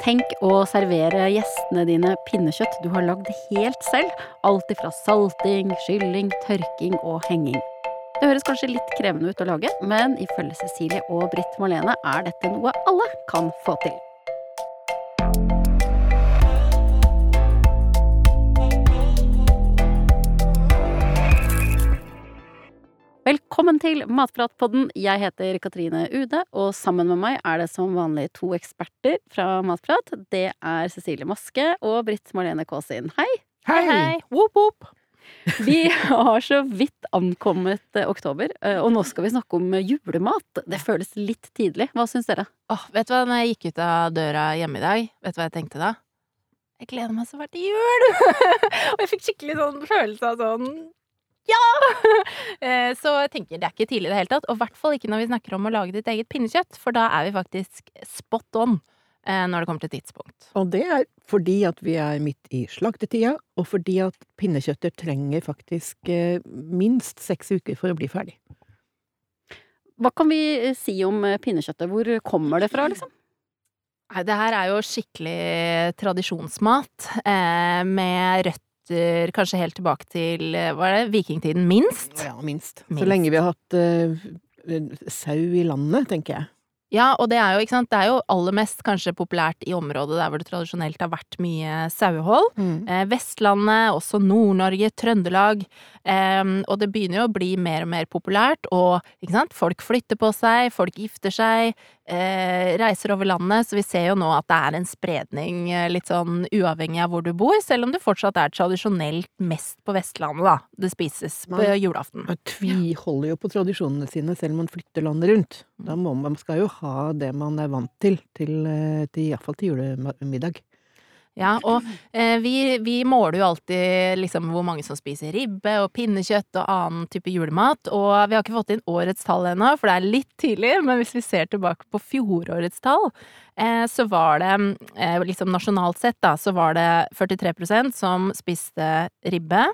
Tenk å servere gjestene dine pinnekjøtt du har lagd helt selv. Alt ifra salting, skylling, tørking og henging. Det høres kanskje litt krevende ut å lage, men ifølge Cecilie og Britt Marlene er dette noe alle kan få til. Velkommen til Matpratpodden. Jeg heter Katrine Ude, og sammen med meg er det som vanlig to eksperter fra Matprat. Det er Cecilie Maske og Britt Marlene Kaasin. Hei! Hei! Hei! Whoop, whoop. Vi har så vidt ankommet eh, oktober, eh, og nå skal vi snakke om julemat. Det føles litt tidlig. Hva syns dere? Oh, vet du hva, når jeg gikk ut av døra hjemme i dag, vet du hva jeg tenkte da? Jeg gleder meg så fælt til jul! og jeg fikk skikkelig sånn følelse av sånn ja! Eh, Så jeg tenker det er ikke tidlig i det hele tatt, og i hvert fall ikke når vi snakker om å lage ditt eget pinnekjøtt, for da er vi faktisk spot on eh, når det kommer til tidspunkt. Og det er fordi at vi er midt i slaktetida, og fordi at pinnekjøttet trenger faktisk eh, minst seks uker for å bli ferdig. Hva kan vi si om pinnekjøttet? Hvor kommer det fra, liksom? Nei, det her er jo skikkelig tradisjonsmat, eh, med røtter kanskje helt tilbake til, eh, hva er det, vikingtiden, minst? Ja, minst. Minst. Så lenge vi har hatt uh, sau i landet, tenker jeg. Ja, og det er jo, ikke sant, det er jo aller mest kanskje populært i området der hvor det tradisjonelt har vært mye sauehold. Eh, Vestlandet, også Nord-Norge, Trøndelag. Eh, og det begynner jo å bli mer og mer populært, og ikke sant, folk flytter på seg, folk gifter seg, eh, reiser over landet, så vi ser jo nå at det er en spredning eh, litt sånn uavhengig av hvor du bor, selv om det fortsatt er tradisjonelt mest på Vestlandet, da. Det spises på man, julaften. Man tviholder jo på tradisjonene sine selv om man flytter landet rundt. Da må man, man skal jo ha det man er vant til, til, eh, til iallfall til julemiddag. Ja, og eh, vi, vi måler jo alltid liksom hvor mange som spiser ribbe og pinnekjøtt og annen type julemat, og vi har ikke fått inn årets tall ennå, for det er litt tidlig, men hvis vi ser tilbake på fjorårets tall, eh, så var det eh, liksom nasjonalt sett, da, så var det 43% som spiste ribbe,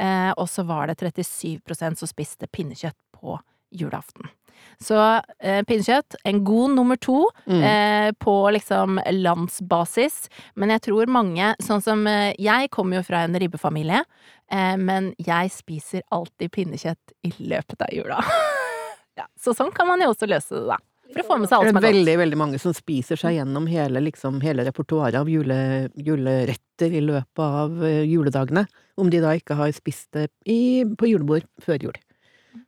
eh, og så var det 37% som spiste pinnekjøtt på julaften. Så eh, pinnekjøtt, en god nummer to Mm. eh, på liksom landsbasis. Men jeg tror mange, sånn som eh, Jeg kommer jo fra en ribbefamilie, eh, men jeg spiser alltid pinnekjøtt i løpet av jula. ja, så sånn kan man jo også løse det, da. For å få med seg alt Det som er er veldig, veldig mange som spiser seg gjennom hele, liksom, hele repertoaret av jule, juleretter i løpet av eh, juledagene, om de da ikke har spist det i, på julebord før jul.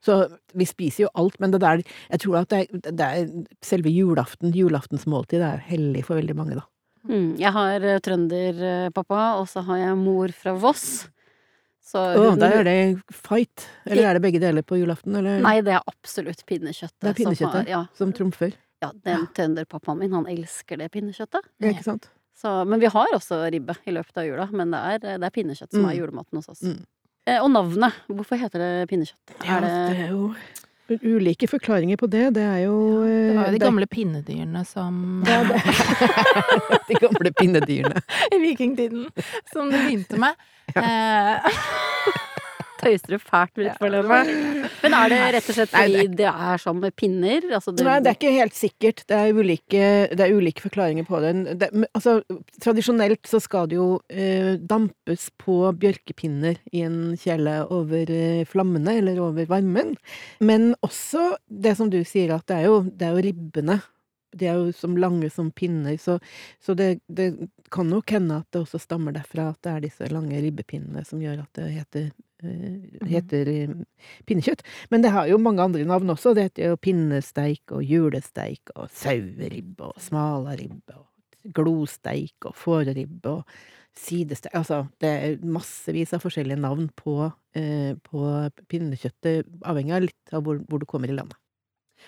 Så vi spiser jo alt, men det der Jeg tror at det er, det er selve julaften, julaftens måltid, det er hellig for veldig mange, da. Mm, jeg har eh, trønderpappa, og så har jeg mor fra Voss. Så Å, hun- der er det fight! Eller er det begge deler på julaften, eller? Nei, det er absolutt pinnekjøttet. Det er som pinnekjøttet. har- ja, Som trumfer. ja, den trønderpappaen min, han elsker det pinnekjøttet. Ja, ikke sant? Så, men vi har også ribbe i løpet av jula, men det er, det er pinnekjøtt som Mm. er julematen hos oss. Mm. Eh, og navnet, hvorfor heter det pinnekjøtt? Ja, er det, det er jo ulike forklaringer på det. Det er jo Det var jo de det gamle pinnedyrene som Ja, det- De gamle pinnedyrene. I vikingtiden, som det begynte med. Eh, tøyser du fælt litt for det? Men er det rett og slett Nei, fordi det det er sånn med pinner? Altså det, Nei, det er ikke helt sikkert. Det er ulike, det er ulike forklaringer på det. det men, altså, tradisjonelt så skal det jo eh, dampes på bjørkepinner i en kjele over eh, flammene, eller over varmen. Men også det som du sier, at det er jo, det er jo ribbene. De er jo som lange som pinner, så, så det, det kan nok hende at det også stammer derfra at det er disse lange ribbepinnene som gjør at det heter, heter eh, pinnekjøtt. Men det har jo mange andre navn også. Det heter jo pinnesteik og julesteik og saueribbe og smalaribbe og glosteik og fåreribbe og sidesteik Altså, det er massevis av forskjellige navn på, eh, på pinnekjøttet, avhengig av litt av hvor, hvor du kommer i landet.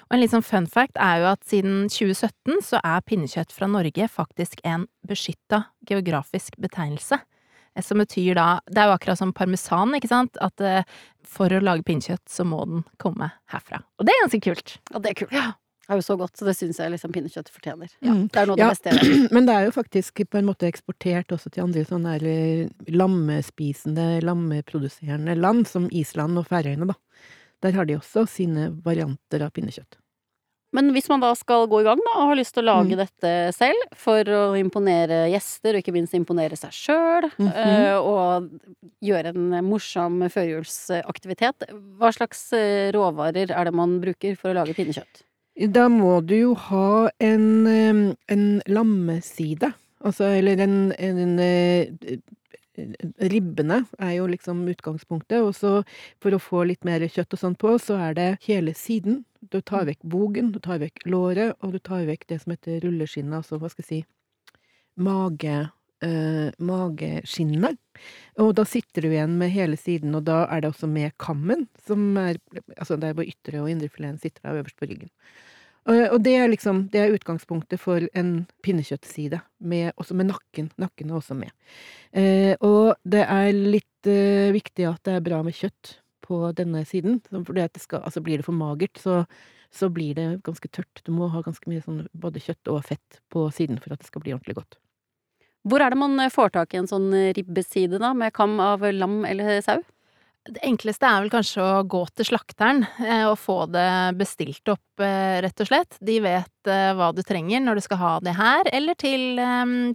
Og en litt sånn fun fact er jo at siden 2017 så er pinnekjøtt fra Norge faktisk en beskytta geografisk betegnelse. Som betyr da Det er jo akkurat som parmesan, ikke sant? At eh, for å lage pinnekjøtt så må den komme herfra. Og det er ganske kult. Ja, det er kult. Det er jo så godt, så det syns jeg liksom pinnekjøtt fortjener. Ja. Det er noe av det Ja. beste jeg vet. Men det er jo faktisk på en måte eksportert også til andre sånne lammespisende, lammeproduserende land, som Island og Færøyene, da. Der har de også sine varianter av pinnekjøtt. Men hvis man da skal gå i gang da, og har lyst til å lage Mm. dette selv, for å imponere gjester, og ikke minst imponere seg sjøl, Mhm. og gjøre en morsom førjulsaktivitet, hva slags eh, råvarer er det man bruker for å lage pinnekjøtt? Da må du jo ha en, en lammeside. Altså, eller en, en eh, Ribbene er jo liksom utgangspunktet, og så for å få litt mer kjøtt og sånn på, så er det hele siden. Du tar vekk bogen, du tar vekk låret, og du tar vekk det som heter rulleskinnet, altså hva skal jeg si, mage, eh, mageskinnet. Og da sitter du igjen med hele siden, og da er det også med kammen, som er Altså der hvor ytre og indrefileten sitter da øverst på ryggen. Og, det er liksom Det er utgangspunktet for en pinnekjøttside, med, også med nakken. Nakken er også med. Eh, og det er litt eh, viktig at det er bra med kjøtt på denne siden. for Fordi at det skal, altså blir det for magert, så, så blir det ganske tørt. Du må ha ganske mye sånn både kjøtt og fett på siden for at det skal bli ordentlig godt. Hvor er det man eh, får tak i en sånn ribbeside, da, med kam av lam eller sau? Det enkleste er vel kanskje å gå til slakteren eh, og få det bestilt opp, eh, rett og slett. De vet eh, hva du trenger når du skal ha det her, eller til,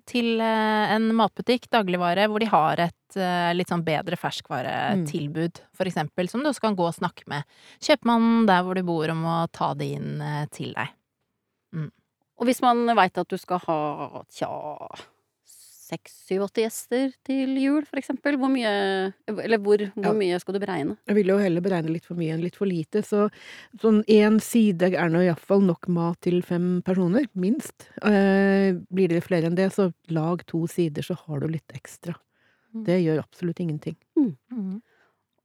til en matbutikk, dagligvare, hvor de har et litt sånn bedre ferskvaretilbud, for eksempel, som du også kan gå og snakke med kjøpmannen der hvor du bor om å ta det inn til deg. Og hvis man veit at du skal ha tja seks, syv, åtte gjester til jul, for eksempel, hvor mye Eller hvor, hvor Ja. mye skal du beregne? Jeg vil jo heller beregne litt for mye enn litt for lite, så sånn én side er nå iallfall nok mat til fem personer, minst. Eh, blir det flere enn det, så lag to sider, så har du litt ekstra. Mm. Det gjør absolutt ingenting. Mm.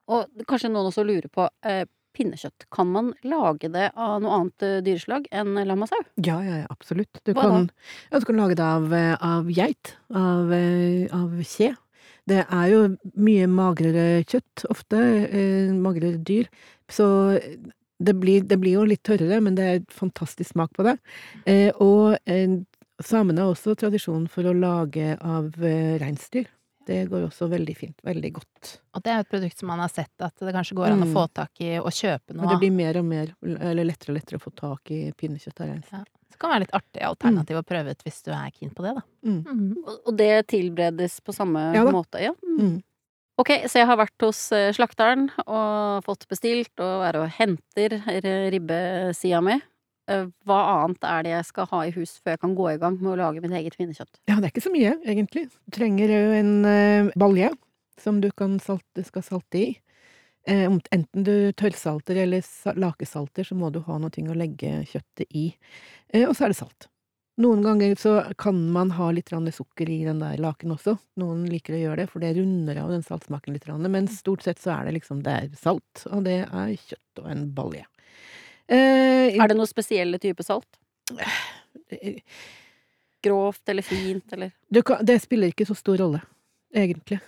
Og kanskje noen også lurer på eh, pinnekjøtt. Kan man lage det av noe annet eh, dyreslag enn lam og sau? Ja, ja, ja, absolutt. Du kan, ja, du kan lage det av, eh, av geit, av, eh, av kje. Det er jo mye magrere kjøtt, ofte, eh, magrere dyr, så det blir, det blir jo litt tørrere, men det er fantastisk smak på det. Eh, og eh, samene har også tradisjon for å lage av eh, reinsdyr. Det går også veldig fint, veldig godt. Og det er et produkt som man har sett at det kanskje går an å Mm. få tak i og kjøpe noe noe det av. blir mer og mer, eller lettere og lettere å få tak i pinnekjøtt av reinsdyr. Det kan være litt artig alternativ å prøve ut hvis du er keen på det, da. Mm. Mm. Og det tilberedes på samme Ja måte? Ja. Mm. Mm. Ok, så jeg har vært hos eh, slakteren og fått bestilt og er og henter r- ribbesida mi. Eh, Hva annet er det jeg skal ha i hus før jeg kan gå i gang med å lage mitt eget pinnekjøtt? Ja, det er ikke så mye, egentlig. Du trenger jo en eh, balje som du salte, skal salte i. Eh, enten du tørrsalter eller lakesalter, så må du ha noe å legge kjøttet i. Og så er det salt. Noen ganger så kan man ha litt sukker i den der laken også. Noen liker å gjøre det, for det runder av den saltsmaken litt. Men stort sett så er det liksom det er salt, og det er kjøtt og en balje. Eh, Er det noen spesielle type salt? Grovt eller fint eller kan, det spiller ikke så stor rolle, egentlig.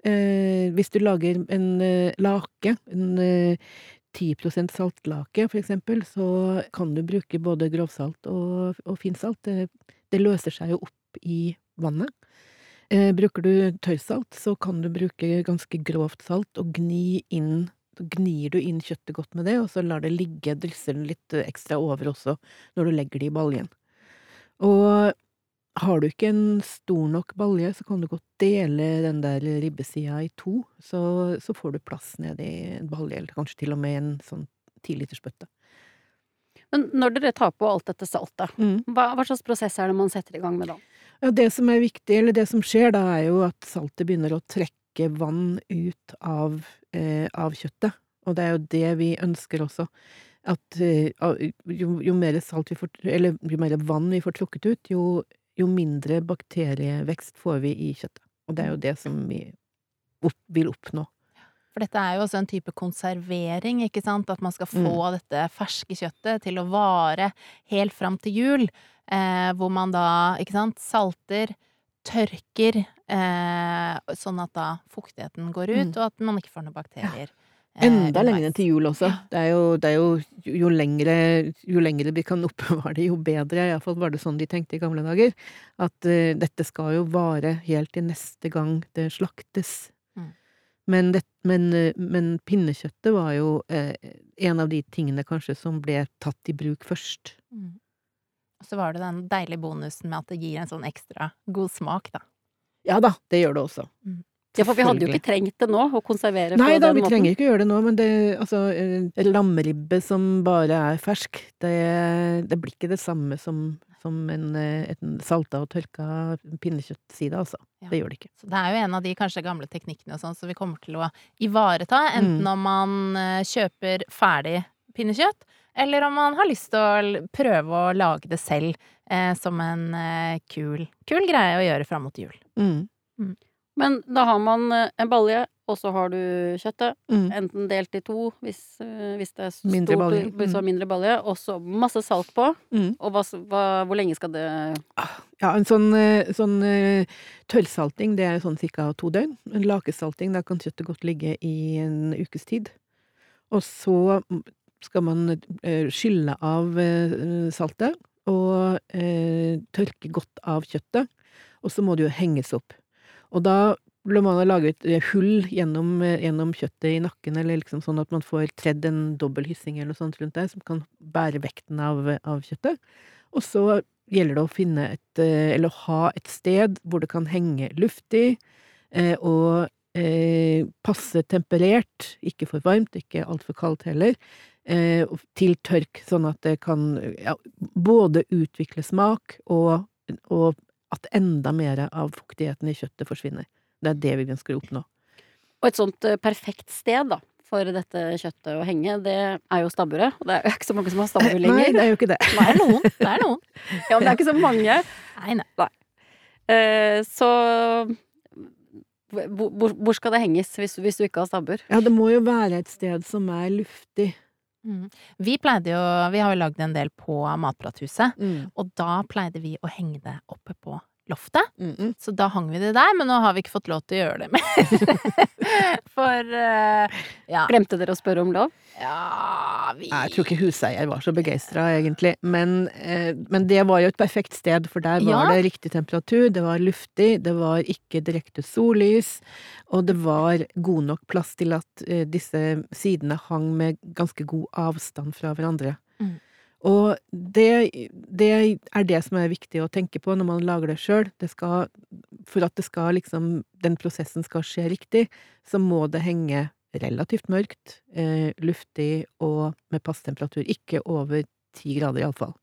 Uh, hvis du lager en uh, lake, en eh, 10% saltlake for eksempel, så kan du bruke både grovsalt og, og finsalt. Det, det løser seg jo opp i vannet. Eh, bruker du tørrsalt, så kan du bruke ganske grovt salt og gni inn så gnir du inn kjøttet godt med det, og så lar det ligge, drysser den litt eh, ekstra over også, når du legger det i baljen. Og har du ikke en stor nok balje, så kan du godt dele den der ribbesida i to, så, så får du plass ned i en balje, eller kanskje til og med en sånn tilitersbøtte. Men når dere tar på alt dette saltet, hva, hva slags prosess er det man setter i gang med da? Ja, det som er viktig, eller det som skjer da, er jo at saltet begynner å trekke vann ut av, eh, av kjøttet. Og det er jo det vi ønsker også. At eh, jo, jo mer salt vi får, eller jo mer vann vi får trukket ut, jo, jo mindre bakterievekst får vi i kjøttet. Og det er jo det som vi opp, vil oppnå. For dette er jo også en type konservering, ikke sant? At man skal få dette ferske kjøttet til å vare helt fram til jul. Eh, hvor man da, ikke sant, salter, tørker, eh, sånn at da fuktigheten går ut, Mm. og at man ikke får noen bakterier. Ja. Enda lenger enn til jul også. Det er jo, det er jo jo lengre, jo lengre vi kan oppbevare det, jo bedre. Iallfall var det sånn de tenkte i gamle dager. At uh, dette skal jo vare helt til neste gang det slaktes. Mm. Men, det, men, eh, men pinnekjøttet var jo uh, en av de tingene kanskje som ble tatt i bruk først. Mm. Og så var det den deilige bonusen med at det gir en sånn ekstra god smak, da. Ja da, det gjør det også. Ja, for vi hadde jo ikke trengt det nå, å konservere Nei på da, den vi trenger ikke gjøre det nå, men det, altså, eh, lammeribbe som bare er fersk, det, det blir ikke det samme som, som en, eh, en salta og tørka pinnekjøttside, altså. Ja. Det gjør det ikke. Så det er jo en av de kanskje gamle teknikkene og sånn som vi kommer til å ivareta, enten Mm. om man eh, kjøper ferdig pinnekjøtt, eller om man har lyst til å prøve å lage det selv eh, som en eh, kul, kul greie å gjøre fram mot jul. Mm. Men da har man eh, en balje, og så har du kjøttet. Mm. Enten delt i to, hvis, eh, hvis det er stort, Mindre balje. hvis det er mindre balje. Og så masse salt på. Mm. Og hva, hva, hvor lenge skal det Ja, en sånn, eh, sånn tørrsalting, det er sånn cirka to døgn. En lakesalting, da kan kjøttet godt ligge i en ukes tid. Og så skal man eh, skylle av eh, saltet og eh, tørke godt av kjøttet. Og så må det jo henges opp. Og da bør man lage et hull gjennom, gjennom kjøttet i nakken, eller liksom sånn at man får tredd en dobbel hyssing eller noe sånt rundt der, som kan bære vekten av, av kjøttet. Og så gjelder det å finne et, eller ha et sted hvor det kan henge luftig, og passe temperert, ikke for varmt, ikke altfor kaldt heller, til tørk, sånn at det kan ja, både utvikle smak og, og at enda mer av fuktigheten i kjøttet forsvinner. Det er det vi ønsker å oppnå. Og et sånt eh, perfekt sted, da, for dette kjøttet å henge, det er jo stabburet. Og det er jo ikke så mange som har stabbur Nei, det er jo ikke det. Det er noen. Det er noen. Ja, men det er ikke så mange. Nei, nei. Eh, så hvor, hvor, hvor skal det henges hvis, hvis du ikke har stabbur? Ja, det må jo være et sted som er luftig. Mm. Vi pleide jo Vi har jo lagd en del på Matprathuset, Mm. og da pleide vi å henge det oppe på loftet. Mm -mm. Så da hang vi det der, men nå har vi ikke fått lov til å gjøre det mer. For uh, ja. Glemte dere å spørre om lov? ja vi Jeg tror ikke huseier var så begeistra, egentlig. Men, eh, men det var jo et perfekt sted, for der var Ja. det riktig temperatur, det var luftig, det var ikke direkte sollys, og det var god nok plass til at eh, disse sidene hang med ganske god avstand fra hverandre. Mm. Og det, det er det som er viktig å tenke på når man lager det sjøl. For at det skal liksom, den prosessen skal skje riktig, så må det henge relativt mørkt, eh, luftig og med passtemperatur. Ikke over ti grader, iallfall.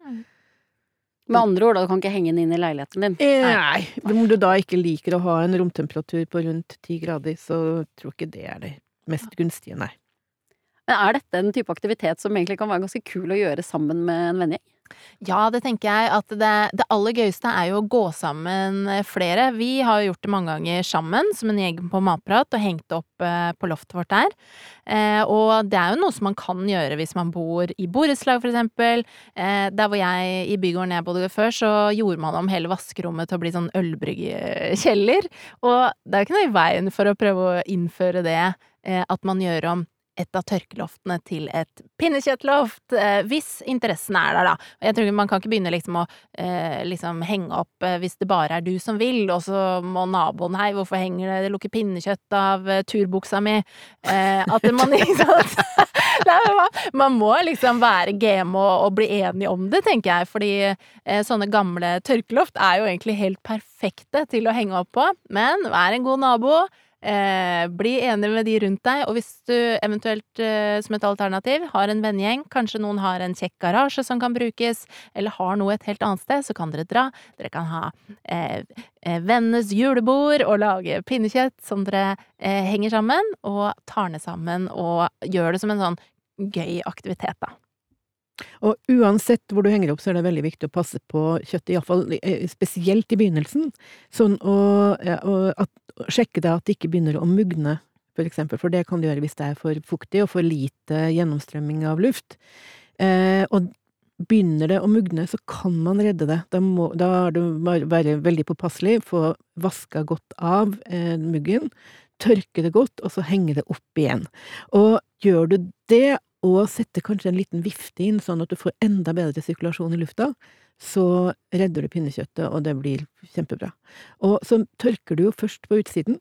Med andre ord, da, du kan ikke henge den inn i leiligheten din. Nei. Om du da ikke liker å ha en romtemperatur på rundt ti grader, så tror jeg ikke det er det mest gunstige, nei. Men er dette en type aktivitet som egentlig kan være ganske kul å gjøre sammen med en vennegjeng? Ja, det tenker jeg at det, det aller gøyeste er jo å gå sammen flere. Vi har jo gjort det mange ganger sammen, som en gjeng på Matprat, og hengt opp eh, på loftet vårt der. Eh, og det er jo noe som man kan gjøre hvis man bor i borettslag, for eksempel. Eh, der hvor jeg, i bygården jeg bodde før, så gjorde man om hele vaskerommet til å bli sånn ølbryggekjeller. Og det er jo ikke noe i veien for å prøve å innføre det, eh, at man gjør om et av tørkeloftene til et pinnekjøttloft, eh, hvis interessen er der, da. Jeg tror Man kan ikke begynne liksom å eh, liksom henge opp eh, hvis det bare er du som vil, og så må naboen Hei, hvorfor henger det Det lukker pinnekjøtt av eh, turbuksa mi. Eh, at man Nei, man, man må liksom være game og, og bli enige om det, tenker jeg. Fordi eh, sånne gamle tørkeloft er jo egentlig helt perfekte til å henge opp på. Men vær en god nabo. Eh, bli enig med de rundt deg, og hvis du eventuelt eh, som et alternativ har en vennegjeng, kanskje noen har en kjekk garasje som kan brukes, eller har noe et helt annet sted, så kan dere dra. Dere kan ha eh, eh, vennenes julebord og lage pinnekjøtt som dere eh, henger sammen, og tar ned sammen og gjør det som en sånn gøy aktivitet, da. Og uansett hvor du henger opp, så er det veldig viktig å passe på kjøttet, iallfall spesielt i begynnelsen. Sånn ja, å at, sjekke det at det ikke begynner å mugne, for eksempel, for det kan du gjøre hvis det er for fuktig og for lite gjennomstrømming av luft. Eh, og begynner det å mugne, så kan man redde det. Da, må, da er det bare være veldig påpasselig, få vaska godt av eh, muggen, tørke det godt, og så henge det opp igjen. Og gjør du det, og setter kanskje en liten vifte inn, sånn at du får enda bedre sirkulasjon i lufta, så redder du pinnekjøttet, og det blir kjempebra. Og så tørker du jo først på utsiden,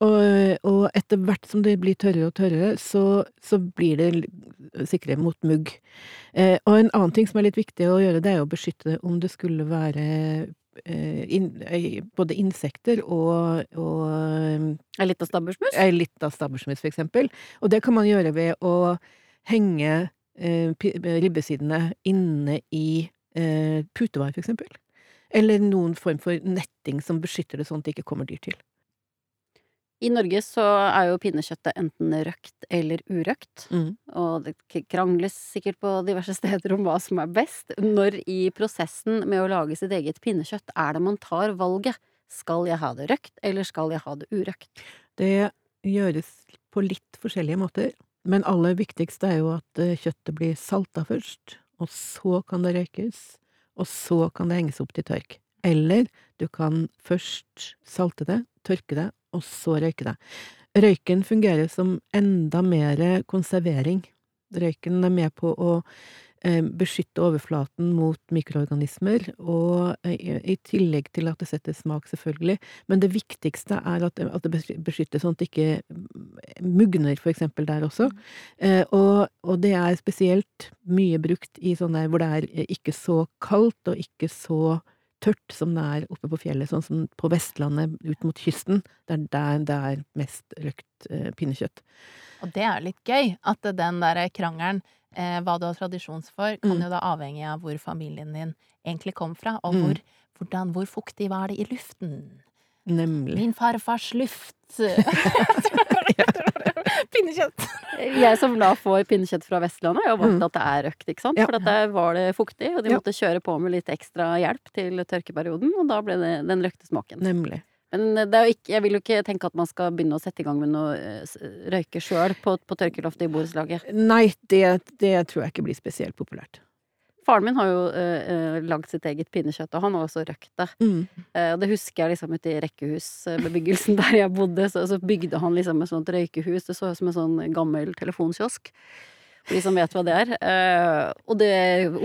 Og, og etter hvert som det blir tørrere og tørrere, så, så blir det sikrere mot mugg. Eh, og en annen ting som er litt viktig å gjøre, det er å beskytte det om det skulle være eh, inn, eh, både insekter og, og En liten stabbursmus? ei lita stabbursmus, for eksempel. Og det kan man gjøre ved å henge eh, ribbesidene inne i eh, putevar, for eksempel. Eller noen form for netting som beskytter det sånn at det ikke kommer dyr til. I Norge så er jo pinnekjøttet enten røkt eller urøkt. Og det krangles sikkert på diverse steder om hva som er best. Når i prosessen med å lage sitt eget pinnekjøtt er det man tar valget? Skal jeg ha det røkt, eller skal jeg ha det urøkt? Det gjøres på litt forskjellige måter, men aller viktigst er jo at eh, kjøttet blir salta først, og så kan det røykes, og så kan det henges opp til tørk. Eller du kan først salte det, tørke det, og så røyke det. Røyken fungerer som enda mer konservering. Røyken er med på å eh, beskytte overflaten mot mikroorganismer, og eh, i tillegg til at det setter smak, selvfølgelig. Men det viktigste er at, det beskytter sånn at det ikke mm, mugner, for eksempel, der også. Eh, og, og det er spesielt mye brukt i sånne hvor det er ikke så kaldt og ikke så tørt som det er oppe på fjellet, sånn som på Vestlandet ut mot kysten. Det er der det er mest røkt eh, pinnekjøtt. Og det er litt gøy, at den der krangelen, eh, hva du har tradisjon for, kan Mm. jo da avhenge av hvor familien din egentlig kom fra, og Mm. hvor, hvordan, hvor fuktig var det i luften. Nemlig. Min farfars luft. Pinnekjøtt. Jeg som da får pinnekjøtt fra Vestlandet, har jo valgt Mm. at det er røkt, ikke sant? Ja. For der var det fuktig, og de Ja. måtte kjøre på med litt ekstra hjelp til tørkeperioden, og da ble det den røkte smaken. Nemlig. Men det er jo ikke, jeg vil jo ikke tenke at man skal begynne å sette i gang med noe eh, røyke sjøl på, på tørkeloftet i borettslaget. Nei, det, det tror jeg ikke blir spesielt populært. Faren min har jo eh, lagd sitt eget pinnekjøtt, og han har også røkt det. Mm. Uh, det husker jeg liksom ute i rekkehusbebyggelsen der jeg bodde, så, så bygde han liksom et sånt røykehus. Det så ut som en sånn gammel telefonkiosk. For de som vet hva det er. Uh, og det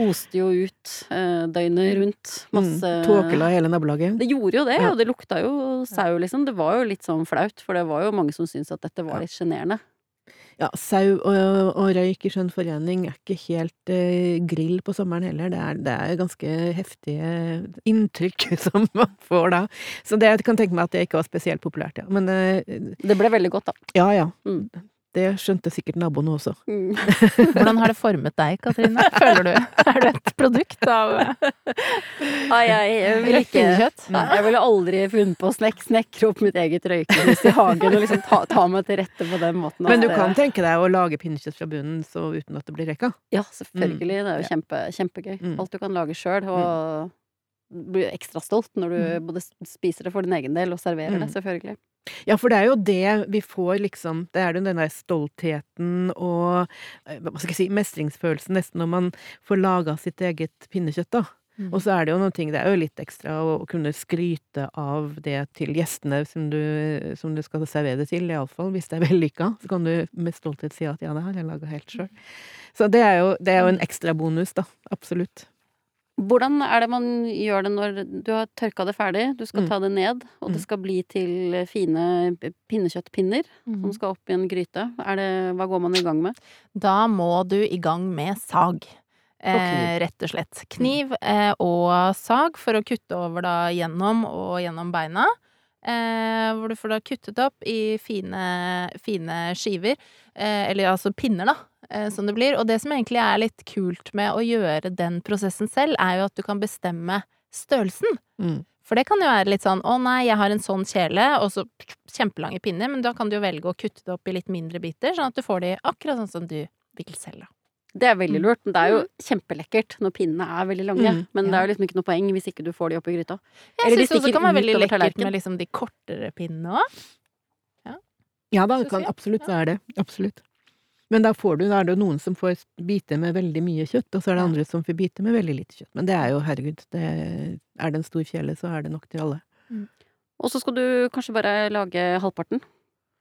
oste jo ut uh, døgnet rundt. Masse Mm. Tåkela hele nabolaget. Det gjorde jo det, Ja. og det lukta jo sau, liksom. Det var jo litt sånn flaut, for det var jo mange som syntes at dette var litt sjenerende. Ja, sau og, og røyk i skjønn forening er ikke helt eh, grill på sommeren heller. Det er, det er ganske heftige inntrykk som man får da. Så det jeg kan tenke meg at det ikke var spesielt populært, ja. Men eh, Det ble veldig godt, da. ja ja. Mm. Det skjønte sikkert naboene også. Mm. Hvordan har det formet deg, Katrine? Føler du? Er du et produkt av Ai, jeg, jeg vil ikke jeg ville aldri funnet på å snek, snekre opp mitt eget røykehus i hagen og liksom ta, ta meg til rette på den måten. Men du kan det- tenke deg å lage pinnekjøtt fra bunnen så uten at det blir røyka? Ja, selvfølgelig. Det er jo kjempe, kjempegøy. Mm. Alt du kan lage sjøl, og du blir ekstra stolt når du Mm. både spiser det for din egen del og serverer det, Mm. selvfølgelig. Ja, for det er jo det vi får, liksom. Det er jo den der stoltheten og eh, hva skal jeg si, mestringsfølelsen nesten når man får laga sitt eget pinnekjøtt, da. Mm. Og så er det jo noen ting, det er jo litt ekstra å, å kunne skryte av det til gjestene som du, som du skal servere det til, iallfall hvis det er vellykka. Så kan du med stolthet si at ja, det har jeg laga helt sjøl. Så det er, jo, det er jo en ekstra bonus, da. Absolutt. Hvordan er det man gjør det når du har tørka det ferdig, du skal Mm. ta det ned, og det Mm. skal bli til fine pinnekjøttpinner som Mm. skal opp i en gryte? Er det, hva går man i gang med? Da må du i gang med sag. Eh, rett og slett. Kniv eh, og sag for å kutte over da gjennom og gjennom beina. Eh, hvor du får da kuttet opp i fine, fine skiver. Eh, eller altså pinner, da. Eh, som det blir. Og det som egentlig er litt kult med å gjøre den prosessen selv, er jo at du kan bestemme størrelsen. Mm. For det kan jo være litt sånn 'Å nei, jeg har en sånn kjele', og så kjempelange pinner. Men da kan du jo velge å kutte det opp i litt mindre biter, sånn at du får de akkurat sånn som du vil selv. da. Det er veldig lurt. Men Det er jo kjempelekkert når pinnene er veldig lange, Mm, men det er jo liksom ikke noe poeng hvis ikke du får de opp i gryta. Jeg Eller de syns også det stikker kan være veldig lekkert tallerkenen. med liksom de kortere pinnene òg. Ja da, det kan absolutt være det. Absolutt. Men da får du, da er det noen som får bite med veldig mye kjøtt, og så er det andre som får bite med veldig lite kjøtt. Men det er jo, herregud, det, er det en stor kjele, så er det nok til alle. Og så skal du kanskje bare lage halvparten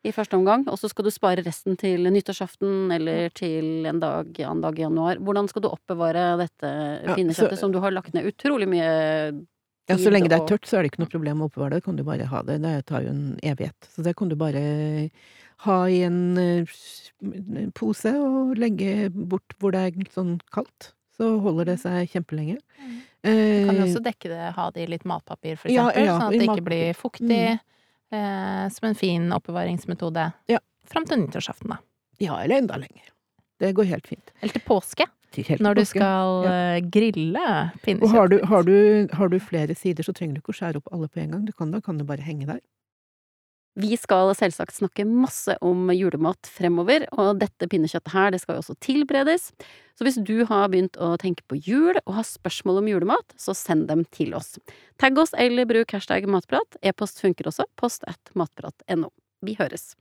i første omgang, og så skal du spare resten til nyttårsaften eller til en dag, annen dag i januar. Hvordan skal du oppbevare dette Ja, pinnekjøttet så- som du har lagt ned utrolig mye Ja, så lenge det er tørt, så er det ikke noe problem å oppbevare det. Kan du bare ha det. Det tar jo en evighet. Så det kan du bare ha i en eh, pose og legge bort hvor det er sånn kaldt. Så holder det seg kjempelenge. Mm. Kan jo Eh, også dekke det, ha det i litt matpapir, for eksempel, ja, sånn at det ikke blir fuktig. Eh, som en fin oppbevaringsmetode. Ja. Fram til nyttårsaften, da. ja, eller enda lenger. Det går helt fint. Eller til påske, helt når du påske. skal Ja. eh, grille pinnekjøtt. Og har du, har, du, har du flere sider, så trenger du ikke å skjære opp alle på en gang. Du kan, da kan du bare henge der. Vi skal selvsagt snakke masse om julemat fremover, og dette pinnekjøttet her, det skal jo også tilberedes. Så hvis du har begynt å tenke på jul og har spørsmål om julemat, så send dem til oss. Tagg oss eller bruk hashtag matprat. E-post funker også. Post at matprat.no. Vi høres.